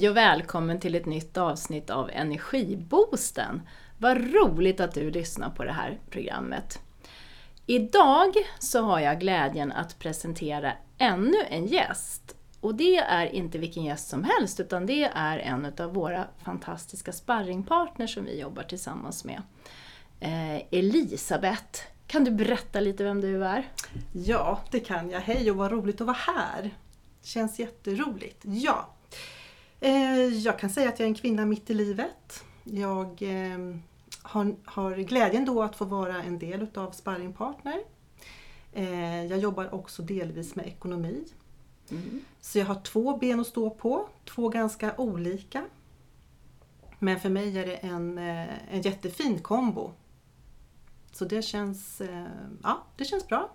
Hej och välkommen till ett nytt avsnitt av Energiboosten. Vad roligt att du lyssnar på det här programmet. Idag så har jag glädjen att presentera ännu en gäst. Och det är inte vilken gäst som helst, utan det är en av våra fantastiska sparringpartners som vi jobbar tillsammans med. Eh, Elisabeth, kan du berätta lite vem du är? Ja, det kan jag. Hej och vad roligt att vara här. Känns jätteroligt. Ja, jag kan säga att jag är en kvinna mitt i livet. Jag eh, har, har glädjen då att få vara en del utav Sparringpartner. Eh, jag jobbar också delvis med ekonomi. Mm. Så jag har två ben att stå på, två ganska olika. Men för mig är det en, eh, en jättefin kombo. Så det känns, eh, ja, det känns bra.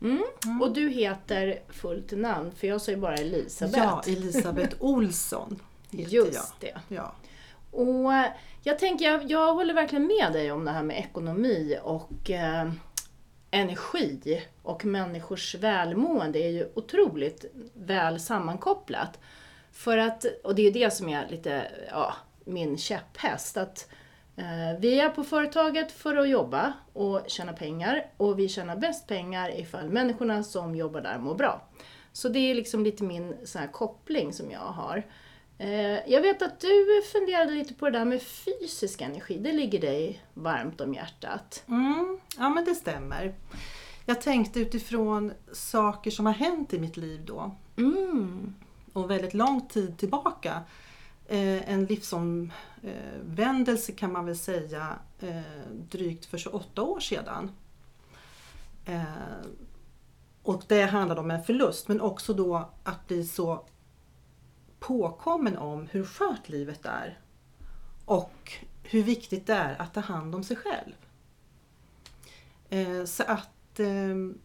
Mm. Och du heter fullt namn, för jag ju bara Elisabeth. Ja, Elisabeth Olsson heter Just jag. det. Ja. Och jag tänker, jag, jag håller verkligen med dig om det här med ekonomi och eh, energi och människors välmående är ju otroligt väl sammankopplat. För att, och det är det som är lite, ja, min käpphäst. Att eh, vi är på företaget för att jobba och tjäna pengar och vi tjänar bäst pengar ifall människorna som jobbar där mår bra. Så det är liksom lite min sån här koppling som jag har. Eh, Jag vet att du funderade lite på det där med fysisk energi. Det ligger dig varmt om hjärtat. Mm, ja men det stämmer. Jag tänkte utifrån saker som har hänt i mitt liv då. Mm. Och väldigt lång tid tillbaka. Eh, en livsomvändelse kan man väl säga eh, drygt för 28 år sedan. Och det handlade om en förlust men också då att bli så påkommen om hur skört livet är. Och hur viktigt det är att ta hand om sig själv. Eh, så att ehm,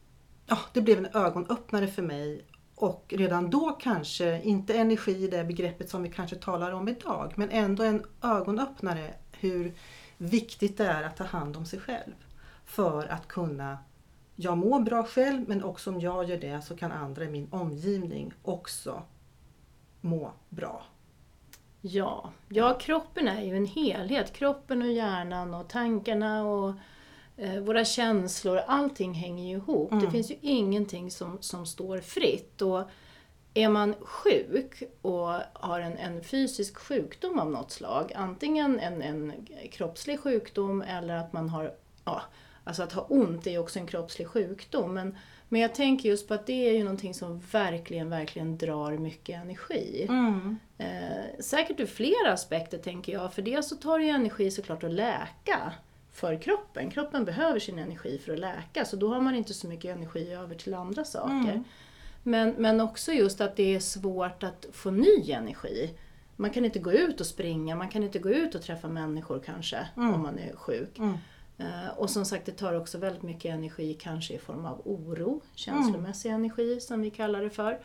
ja, det blev en ögonöppnare för mig och redan då kanske, inte energi i det begreppet som vi kanske talar om idag, men ändå en ögonöppnare hur viktigt det är att ta hand om sig själv. För att kunna, jag mår bra själv men också om jag gör det så kan andra i min omgivning också må bra. Ja. ja, kroppen är ju en helhet. Kroppen och hjärnan och tankarna och eh, våra känslor, allting hänger ju ihop. Det Mm. finns ju ingenting som, som står fritt. Och är man sjuk och har en, en fysisk sjukdom av något slag, antingen en, en kroppslig sjukdom eller att man har, ja, alltså att ha ont är ju också en kroppslig sjukdom. Men, men jag tänker just på att det är ju någonting som verkligen, verkligen drar mycket energi. Eh, säkert ur flera aspekter tänker jag. För det så tar det ju energi såklart att läka för kroppen. Kroppen behöver sin energi för att läka så då har man inte så mycket energi över till andra saker. Mm. Men, men också just att det är svårt att få ny energi. Man kan inte gå ut och springa, man kan inte gå ut och träffa människor kanske Mm. om man är sjuk. Mm. Eh, Och som sagt, det tar också väldigt mycket energi, kanske i form av oro, känslomässig energi som vi kallar det för.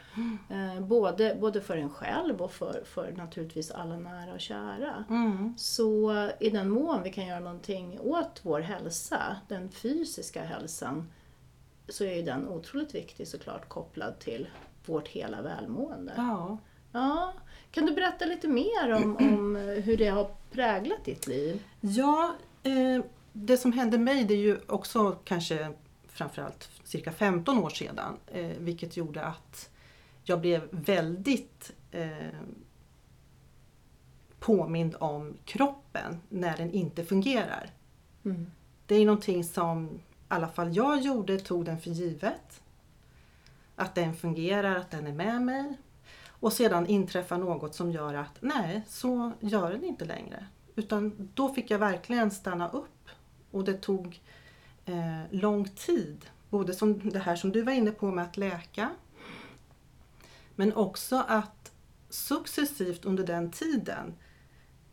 Eh, Både, både för en själv och för, för naturligtvis alla nära och kära. Mm. Så i den mån vi kan göra någonting åt vår hälsa, den fysiska hälsan, så är ju den otroligt viktig såklart kopplad till vårt hela välmående. Ja. Ja, kan du berätta lite mer om, om hur det har präglat ditt liv? Ja, eh, det som hände mig det är ju också kanske framförallt cirka 15 år sedan. Eh, vilket gjorde att jag blev väldigt eh, påmind om kroppen när den inte fungerar. Mm. Det är någonting som i alla fall jag gjorde, tog den för givet. Att den fungerar, att den är med mig. Och sedan inträffar något som gör att nej, så gör den inte längre. Utan då fick jag verkligen stanna upp. Och det tog eh, lång tid. Både som det här som du var inne på med att läka. Men också att successivt under den tiden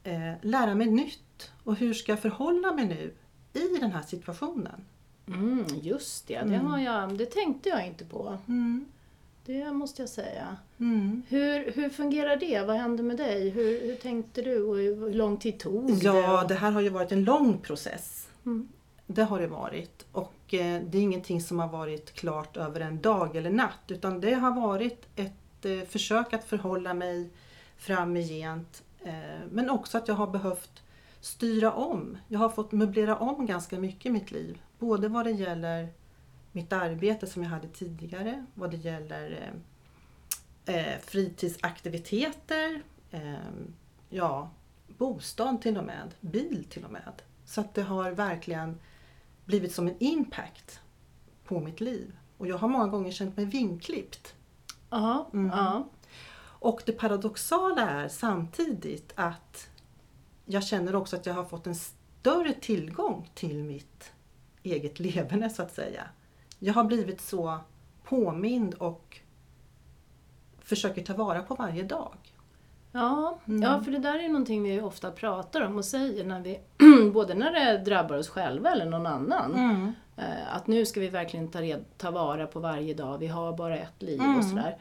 eh, lära mig nytt. Och hur ska jag förhålla mig nu i den här situationen? Mm, just det, det, Mm. har jag, det tänkte jag inte på. Mm. Det måste jag säga. Mm. Hur, hur fungerar det? Vad hände med dig? Hur, hur tänkte du och hur hur lång tid tog det? Ja, det här har ju varit en lång process. Mm. Det har det varit. Och eh, det är ingenting som har varit klart över en dag eller natt. Utan det har varit ett eh, försök att förhålla mig framgent. Eh, men också att jag har behövt styra om. Jag har fått möblera om ganska mycket i mitt liv. Både vad det gäller mitt arbete som jag hade tidigare, vad det gäller eh, eh fritidsaktiviteter, eh, ja, bostad till och med, bil till och med. Så att det har verkligen blivit som en impact på mitt liv. Och jag har många gånger känt mig vinklippt. Ja, mm. ja. Och det paradoxala är samtidigt att jag känner också att jag har fått en större tillgång till mitt eget leverne så att säga. Jag har blivit så påmind och försöker ta vara på varje dag. Ja, mm. ja, för det där är någonting vi ofta pratar om och säger, när vi, både när det drabbar oss själva eller någon annan. Mm. Eh, att nu ska vi verkligen ta, red, ta vara på varje dag, vi har bara ett liv mm. och sådär.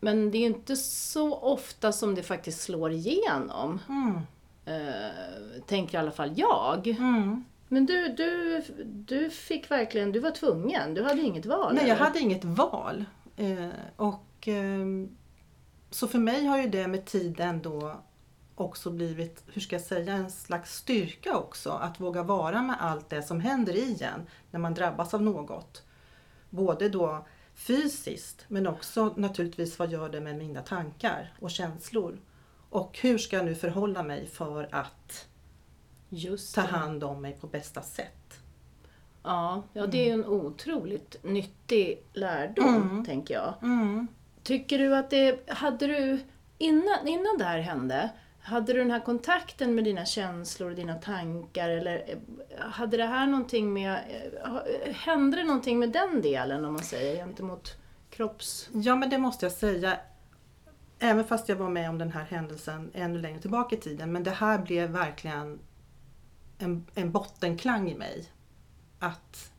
Men det är inte så ofta som det faktiskt slår igenom. Mm. Eh, tänker i alla fall jag. Mm. Men du, du, du fick verkligen, du var tvungen, du hade inget val? Nej, jag hade inget val. Eh, och eh, Så för mig har ju det med tiden då också blivit, hur ska jag säga, en slags styrka också. Att våga vara med allt det som händer i en när man drabbas av något. Både då fysiskt men också naturligtvis vad gör det med mina tankar och känslor. Och hur ska jag nu förhålla mig för att ta hand om mig på bästa sätt? Ja, ja det är ju en otroligt nyttig lärdom, mm. tänker jag. Mm. Tycker du att det, hade du, innan, innan det här hände, hade du den här kontakten med dina känslor och dina tankar eller eh, hade det här någonting med, eh, eh, hände det någonting med den delen om man säger gentemot kropps... Ja men det måste jag säga. Även fast jag var med om den här händelsen ännu längre tillbaka i tiden. Men det här blev verkligen en, en bottenklang i mig. Att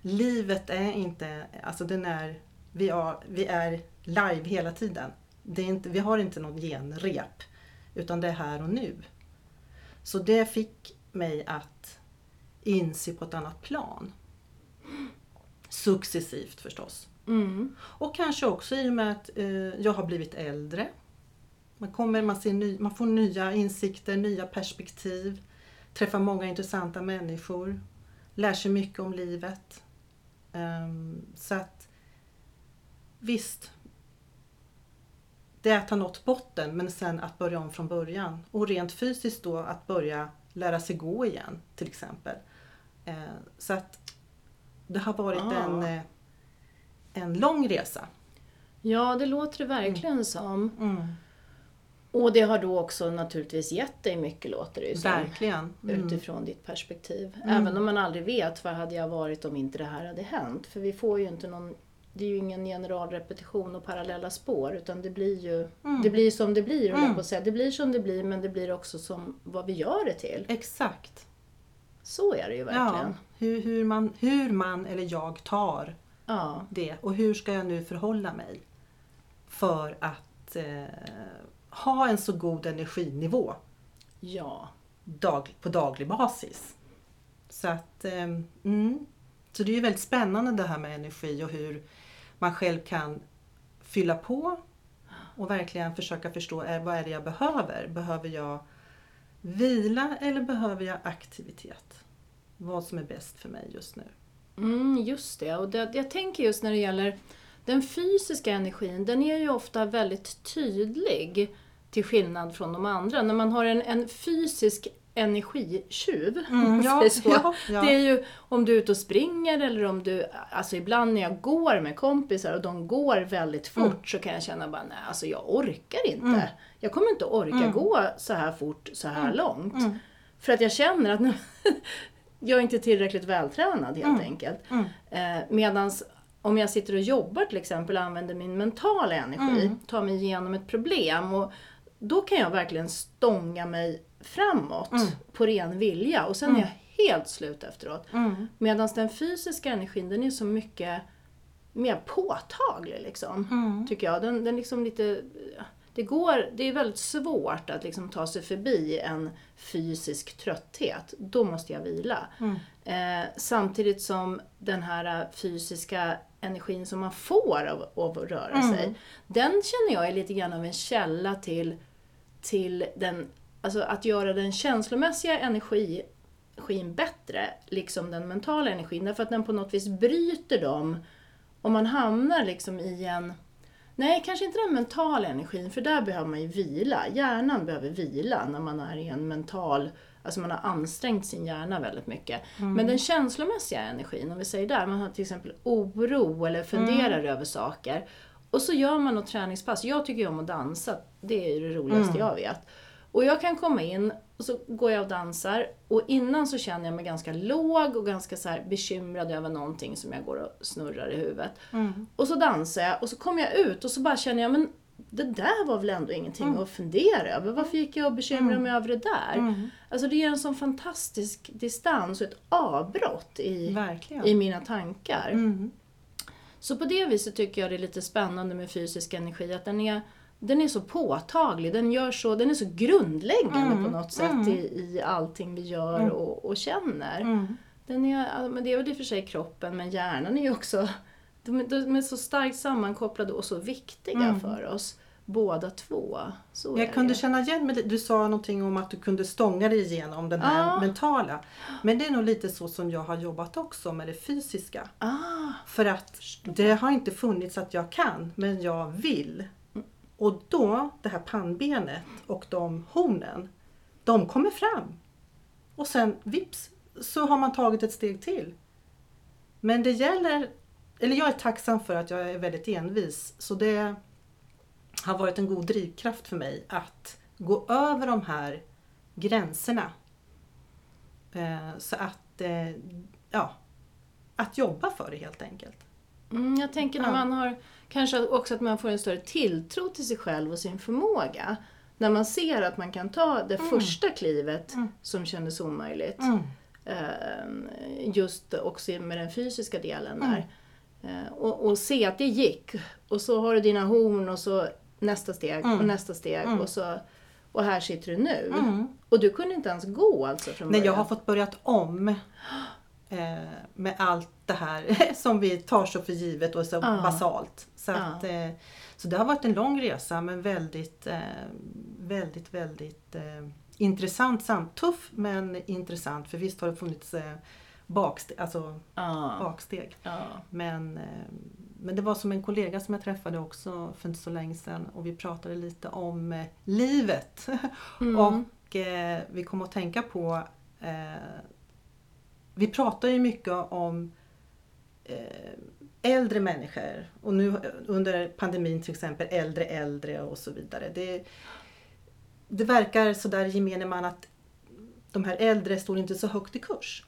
livet är inte, alltså den är, vi är, vi är live hela tiden. Det är inte, vi har inte något genrep. Utan det är här och nu. Så det fick mig att inse på ett annat plan. Successivt förstås. Mm. Och kanske också i och med att eh, jag har blivit äldre. Man, kommer, man, ser ny, man får nya insikter, nya perspektiv. Träffar många intressanta människor. Lär sig mycket om livet. Um, så att visst, det är att ha nått botten men sen att börja om från början. Och rent fysiskt då att börja lära sig gå igen till exempel. Eh, så att det har varit ah. en, eh, en lång resa. Ja, det låter det verkligen mm. som. Mm. Och det har då också naturligtvis gett dig mycket låter det ju som. Verkligen. Mm. Utifrån ditt perspektiv. Mm. Även om man aldrig vet var hade jag varit om inte det här hade hänt. För vi får ju inte någon det är ju ingen generalrepetition och parallella spår utan det blir ju mm. det blir som det blir. Mm. På säga. Det blir som det blir men det blir också som vad vi gör det till. Exakt. Så är det ju verkligen. Ja, hur, hur, man, hur man eller jag tar ja. det och hur ska jag nu förhålla mig för att eh, ha en så god energinivå ja. dag, på daglig basis. Så att eh, mm. Så det är ju väldigt spännande det här med energi och hur man själv kan fylla på och verkligen försöka förstå eh, vad är det jag behöver. Behöver jag vila eller behöver jag aktivitet? Vad som är bäst för mig just nu. Mm, just det, och det, jag tänker just när det gäller den fysiska energin, den är ju ofta väldigt tydlig till skillnad från de andra. När man har en, en fysisk energitjuv. Mm, ja, ja, ja. Det är ju om du är ute och springer eller om du, alltså ibland när jag går med kompisar och de går väldigt fort mm. så kan jag känna bara, nej alltså jag orkar inte. Mm. Jag kommer inte orka mm. gå så här fort, så här mm. långt. Mm. För att jag känner att jag är inte tillräckligt vältränad helt enkelt. Eh, medans om jag sitter och jobbar till exempel och använder min mentala energi, tar mig igenom ett problem och då kan jag verkligen stånga mig framåt mm. på ren vilja och sen mm. är jag helt slut efteråt. Mm. Medan den fysiska energin den är så mycket mer påtaglig liksom. Mm. Tycker jag. Den, den liksom lite, det, går, det är väldigt svårt att liksom ta sig förbi en fysisk trötthet. Då måste jag vila. Mm. Eh, samtidigt som den här fysiska energin som man får av, av att röra sig, mm. den känner jag är lite grann av en källa till till den, alltså att göra den känslomässiga energi, energin bättre, liksom den mentala energin. Därför att den på något vis bryter dem. Om man hamnar liksom i en Nej, kanske inte den mentala energin, för där behöver man ju vila. Hjärnan behöver vila när man är i en mental, alltså man har ansträngt sin hjärna väldigt mycket. Men den känslomässiga energin, om vi säger där, man har till exempel oro eller funderar över saker. Och så gör man något träningspass. Jag tycker ju om att dansa, det är ju det roligaste jag vet. Och jag kan komma in och så går jag och dansar och innan så känner jag mig ganska låg och ganska så här bekymrad över någonting som jag går och snurrar i huvudet. Och så dansar jag och så kommer jag ut och så bara känner jag, men det där var väl ändå ingenting att fundera över. Varför gick jag och bekymrade mig över det där? Alltså det ger en sån fantastisk distans och ett avbrott i, Verkligen. i mina tankar. Mm. Så på det viset tycker jag det är lite spännande med fysisk energi, att den är, den är så påtaglig, den, gör så, den är så grundläggande Mm, på något sätt i, i allting vi gör och, och känner. Mm. Den är, men det är väl i och för sig kroppen, men hjärnan är ju också, de, de är så starkt sammankopplade och så viktiga för oss, båda två. Så Jag kunde det. känna igen mig, du sa någonting om att du kunde stånga dig igenom den här Ja. mentala. Men det är nog lite så som jag har jobbat också med det fysiska. Ah, För att det har inte funnits att jag kan, men jag vill. Och då, det här pannbenet och de hornen, de kommer fram. Och sen vips så har man tagit ett steg till. Men det gäller, eller jag är tacksam för att jag är väldigt envis. Så det har varit en god drivkraft för mig att gå över de här gränserna. Eh, Så att, eh, ja, att jobba för det helt enkelt. Mm, jag tänker när man har, kanske också att man får en större tilltro till sig själv och sin förmåga. När man ser att man kan ta det första klivet som kändes omöjligt. Mm. Eh, just också med den fysiska delen Mm. där. Eh, och, och se att det gick. Och så har du dina horn och så nästa steg och nästa steg och så och här sitter du nu. Och du kunde inte ens gå alltså från Nej, jag början? har fått börjat om med allt det här som vi tar så för givet och så Ja. basalt. Så, att, eh, så det har varit en lång resa men väldigt, eh, väldigt, väldigt eh, intressant. Samt tuff men intressant för visst har det funnits eh, baksteg, alltså Ja, baksteg. ja. Men, eh, men det var som en kollega som jag träffade också för inte så länge sedan och vi pratade lite om eh, livet. Och eh, vi kom att tänka på eh, vi pratar ju mycket om eh, äldre människor och nu under pandemin till exempel äldre äldre och så vidare. Det, det verkar sådär i gemene man att de här äldre står inte så högt i kurs.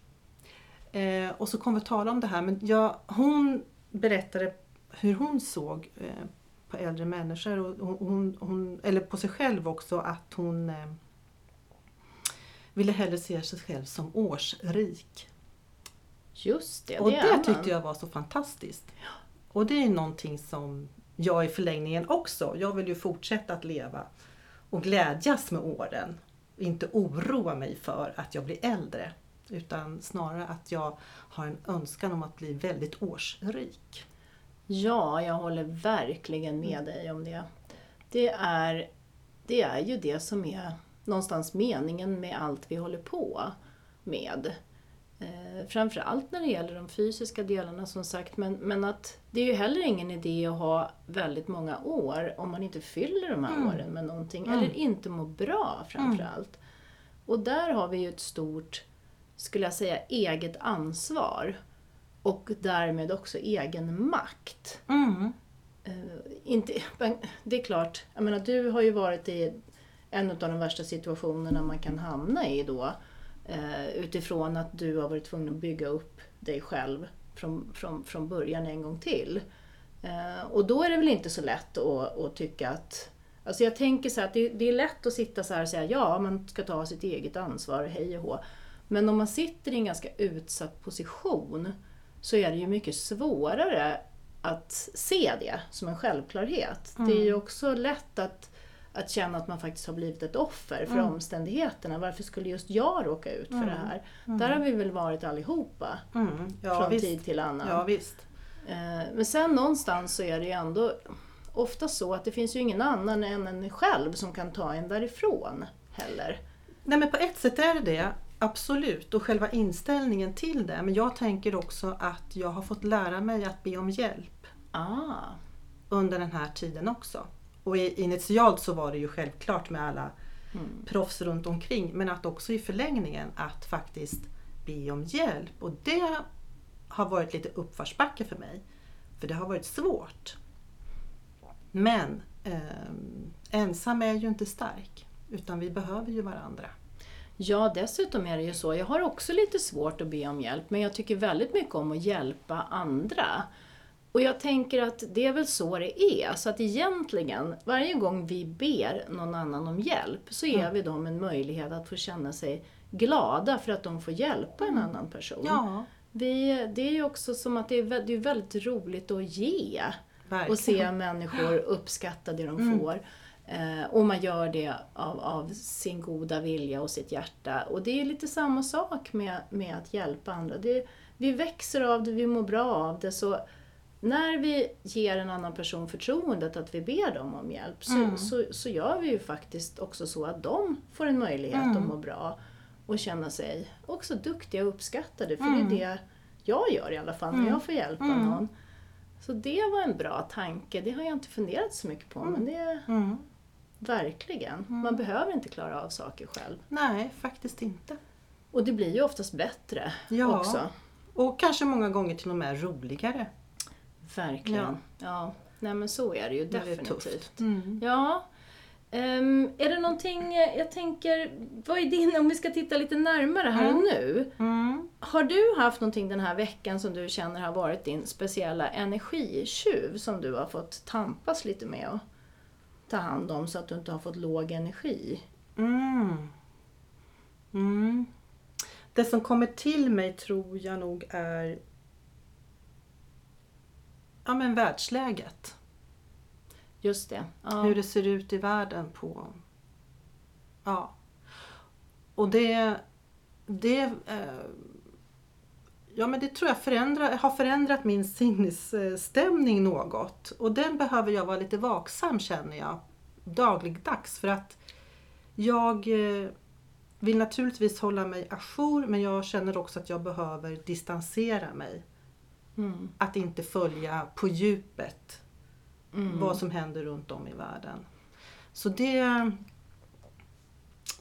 Eh, och så kom vi att tala om det här men jag, hon berättade hur hon såg eh, på äldre människor och hon, hon, eller på sig själv också att hon eh, ville hellre se sig själv som årsrik. Just det, och det, det tyckte jag var så fantastiskt. Och det är någonting som jag i förlängningen också, jag vill ju fortsätta att leva och glädjas med åren. Inte oroa mig för att jag blir äldre. Utan snarare att jag har en önskan om att bli väldigt årsrik. Ja, jag håller verkligen med dig om det. Det är, det är ju det som är någonstans meningen med allt vi håller på med. Eh, framförallt när det gäller de fysiska delarna som sagt, men, men att det är ju heller ingen idé att ha väldigt många år om man inte fyller de här åren med någonting, eller inte mår bra framförallt. Och där har vi ju ett stort, skulle jag säga, eget ansvar. Och därmed också egen makt. Mm. Eh, inte, men det är klart, jag menar du har ju varit i en av de värsta situationerna man kan hamna i då. Eh, utifrån att du har varit tvungen att bygga upp dig själv från, från, från början en gång till. Eh, och då är det väl inte så lätt att, att tycka att Alltså jag tänker så att det, det är lätt att sitta så här och säga ja, man ska ta sitt eget ansvar, hej och hå. Men om man sitter i en ganska utsatt position så är det ju mycket svårare att se det som en självklarhet. Det är ju också lätt att, att känna att man faktiskt har blivit ett offer för omständigheterna. Varför skulle just jag råka ut för det här? Där har vi väl varit allihopa Mm. Ja, från visst. tid till annan. Ja, visst. Eh, Men sen någonstans så är det ju ändå ofta så att det finns ju ingen annan än en själv som kan ta en därifrån heller. Nej men på ett sätt är det det, absolut. Och själva inställningen till det. Men jag tänker också att jag har fått lära mig att be om hjälp Ah, under den här tiden också. Och initialt så var det ju självklart med alla mm. proffs runt omkring. Men att också i förlängningen att faktiskt be om hjälp. Och det har varit lite uppförsbacke för mig. För det har varit svårt. Men ehm, ensam är ju inte stark. Utan vi behöver ju varandra. Ja, dessutom är det ju så. Jag har också lite svårt att be om hjälp, men jag tycker väldigt mycket om att hjälpa andra. Och jag tänker att det är väl så det är. Så att egentligen, varje gång vi ber någon annan om hjälp så ger vi dem en möjlighet att få känna sig glada för att de får hjälpa en annan person. Ja, Vi, det är ju också som att det är, vä- det är väldigt roligt att ge. verkligen. Och se människor uppskatta det de får. Eh, och man gör det av, av sin goda vilja och sitt hjärta. Och det är lite samma sak med, med att hjälpa andra. Det, vi växer av det, vi mår bra av det. Så när vi ger en annan person förtroendet att vi ber dem om hjälp så, så, så gör vi ju faktiskt också så att de får en möjlighet att må bra och känna sig också duktiga och uppskattade. För det är det jag gör i alla fall när jag får hjälpa någon. Så det var en bra tanke. Det har jag inte funderat så mycket på, men det är Mm. verkligen. Man behöver inte klara av saker själv. Nej, faktiskt inte. Och det blir ju oftast bättre Ja. också. Och kanske många gånger till och med roligare. Verkligen. Ja. Ja. Nej men så är det ju När det definitivt. Mm. Ja. Ehm, är det någonting, eh, jag tänker, vad är din, om vi ska titta lite närmare här och nu. Mm. Har du haft någonting den här veckan som du känner har varit din speciella energitjuv som du har fått tampas lite med och ta hand om så att du inte har fått låg energi? Mm. Mm. Det som kommer till mig tror jag nog är ja, men världsläget. Just det. Ja. Hur det ser ut i världen på... Ja. Och det... det eh, ja men det tror jag förändra, har förändrat min sinnesstämning något. Och den behöver jag vara lite vaksam känner jag dagligdags. För att jag eh, vill naturligtvis hålla mig ajour men jag känner också att jag behöver distansera mig. Mm. Att inte följa på djupet Mm. vad som händer runt om i världen. Så det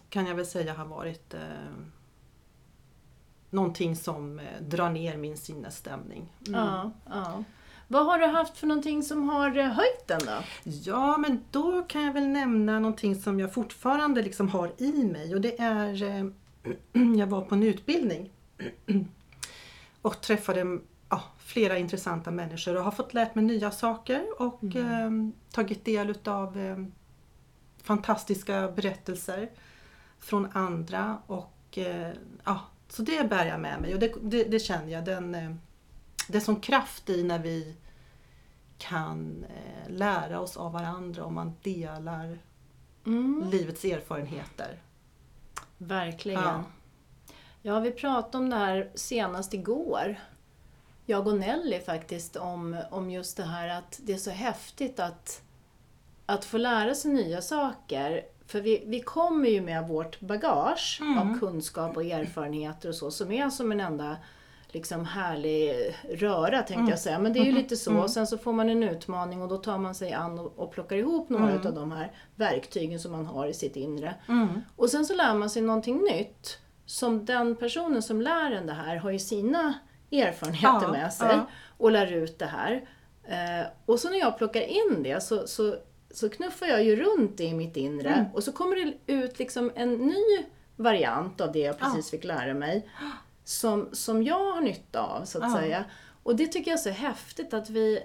kan jag väl säga har varit eh, någonting som eh, drar ner min sinnesstämning. Mm. Ja, ja. Vad har du haft för någonting som har eh, höjt den då? Ja, men då kan jag väl nämna någonting som jag fortfarande liksom har i mig och det är eh, Jag var på en utbildning och träffade ja, flera intressanta människor och har fått lärt mig nya saker och eh, tagit del utav eh, fantastiska berättelser från andra och eh, ja, så det bär jag med mig och det, det, det känner jag. Den, eh, det är som kraft i när vi kan eh, lära oss av varandra om man delar Mm. livets erfarenheter. Verkligen. Ja. Ja. vi pratade om det här senast igår. Jag och Nelly faktiskt om, om just det här att det är så häftigt att, att få lära sig nya saker. För vi, vi kommer ju med vårt bagage av kunskap och erfarenheter och så som är som en enda liksom härlig röra tänkte jag säga. Men det är ju lite så. Och sen så får man en utmaning och då tar man sig an och, och plockar ihop några av de här verktygen som man har i sitt inre. Och sen så lär man sig någonting nytt. Som den personen som lär en det här har ju sina erfarenheter Ja, med sig ja. och lär ut det här. Eh, och så när jag plockar in det så, så, så knuffar jag ju runt det i mitt inre Mm. och så kommer det ut liksom en ny variant av det jag precis fick lära mig. Som, som jag har nytta av så att Ja. säga. Och det tycker jag är så häftigt att vi,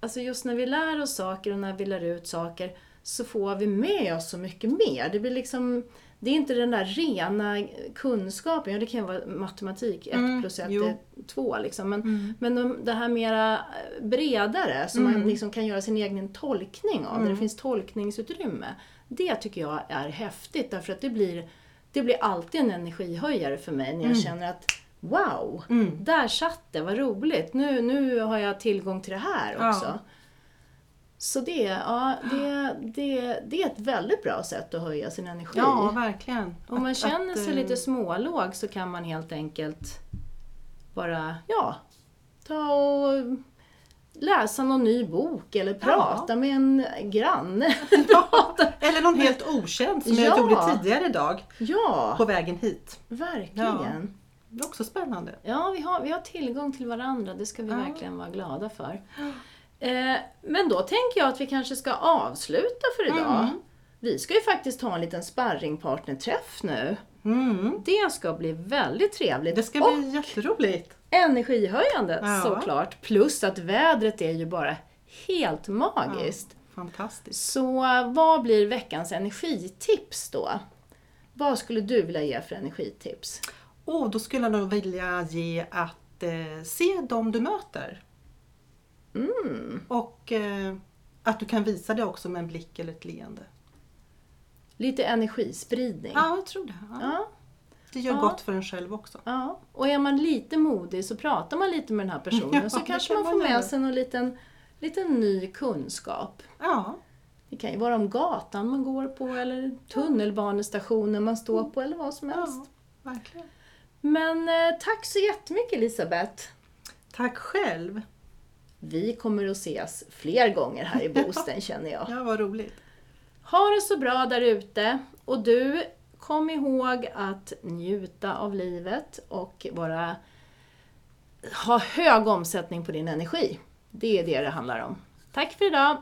alltså just när vi lär oss saker och när vi lär ut saker så får vi med oss så mycket mer. Det blir liksom, det är inte den där rena kunskapen, ja det kan ju vara matematik, 1 Mm, plus 1 jo. är 2 liksom. Men, men de, det här mera bredare, som man liksom kan göra sin egen tolkning av, där det finns tolkningsutrymme. Det tycker jag är häftigt därför att det blir, det blir alltid en energihöjare för mig när jag känner att Wow! Där satt det, vad roligt! Nu, nu har jag tillgång till det här Ja. Så det, ja, det, det, det är ett väldigt bra sätt att höja sin energi. Ja, verkligen. Om man Att- känner att, sig eh, lite smålåg så kan man helt enkelt bara, ja, ta och läsa någon ny bok eller prata med en granne. Ja, eller någon helt okänd som Ja. jag gjorde tidigare idag ja, på vägen hit. verkligen. Det är också spännande. Ja, vi har, vi har tillgång till varandra, det ska vi Ja. verkligen vara glada för. Eh, men då tänker jag att vi kanske ska avsluta för idag. Mm. Vi ska ju faktiskt ha en liten sparringpartnerträff nu. Mm. Det ska bli väldigt trevligt. Det ska och bli jätteroligt. energihöjande Ja. såklart. Plus att vädret är ju bara helt magiskt. Fantastiskt. Så vad blir veckans energitips då? Vad skulle du vilja ge för energitips? Och då skulle jag nog vilja ge att eh, se dem du möter. Mm. Och eh, att du kan visa det också med en blick eller ett leende. Lite energispridning. Ja, jag tror det. Ja. Ja, Det gör Ja. gott för en själv också. ja. Och är man lite modig så pratar man lite med den här personen Ja, så kanske kan man man får med sig någon liten, liten ny kunskap. Ja, Det kan ju vara om gatan man går på eller tunnelbanestationen man står på eller vad som helst. ja verkligen. Men eh, tack så jättemycket Elisabeth. Tack själv. Vi kommer att ses fler gånger här i Boosten känner jag. Ja, vad roligt. Ha det så bra där ute och du, kom ihåg att njuta av livet och bara ha hög omsättning på din energi. Det är det det handlar om. Tack för idag!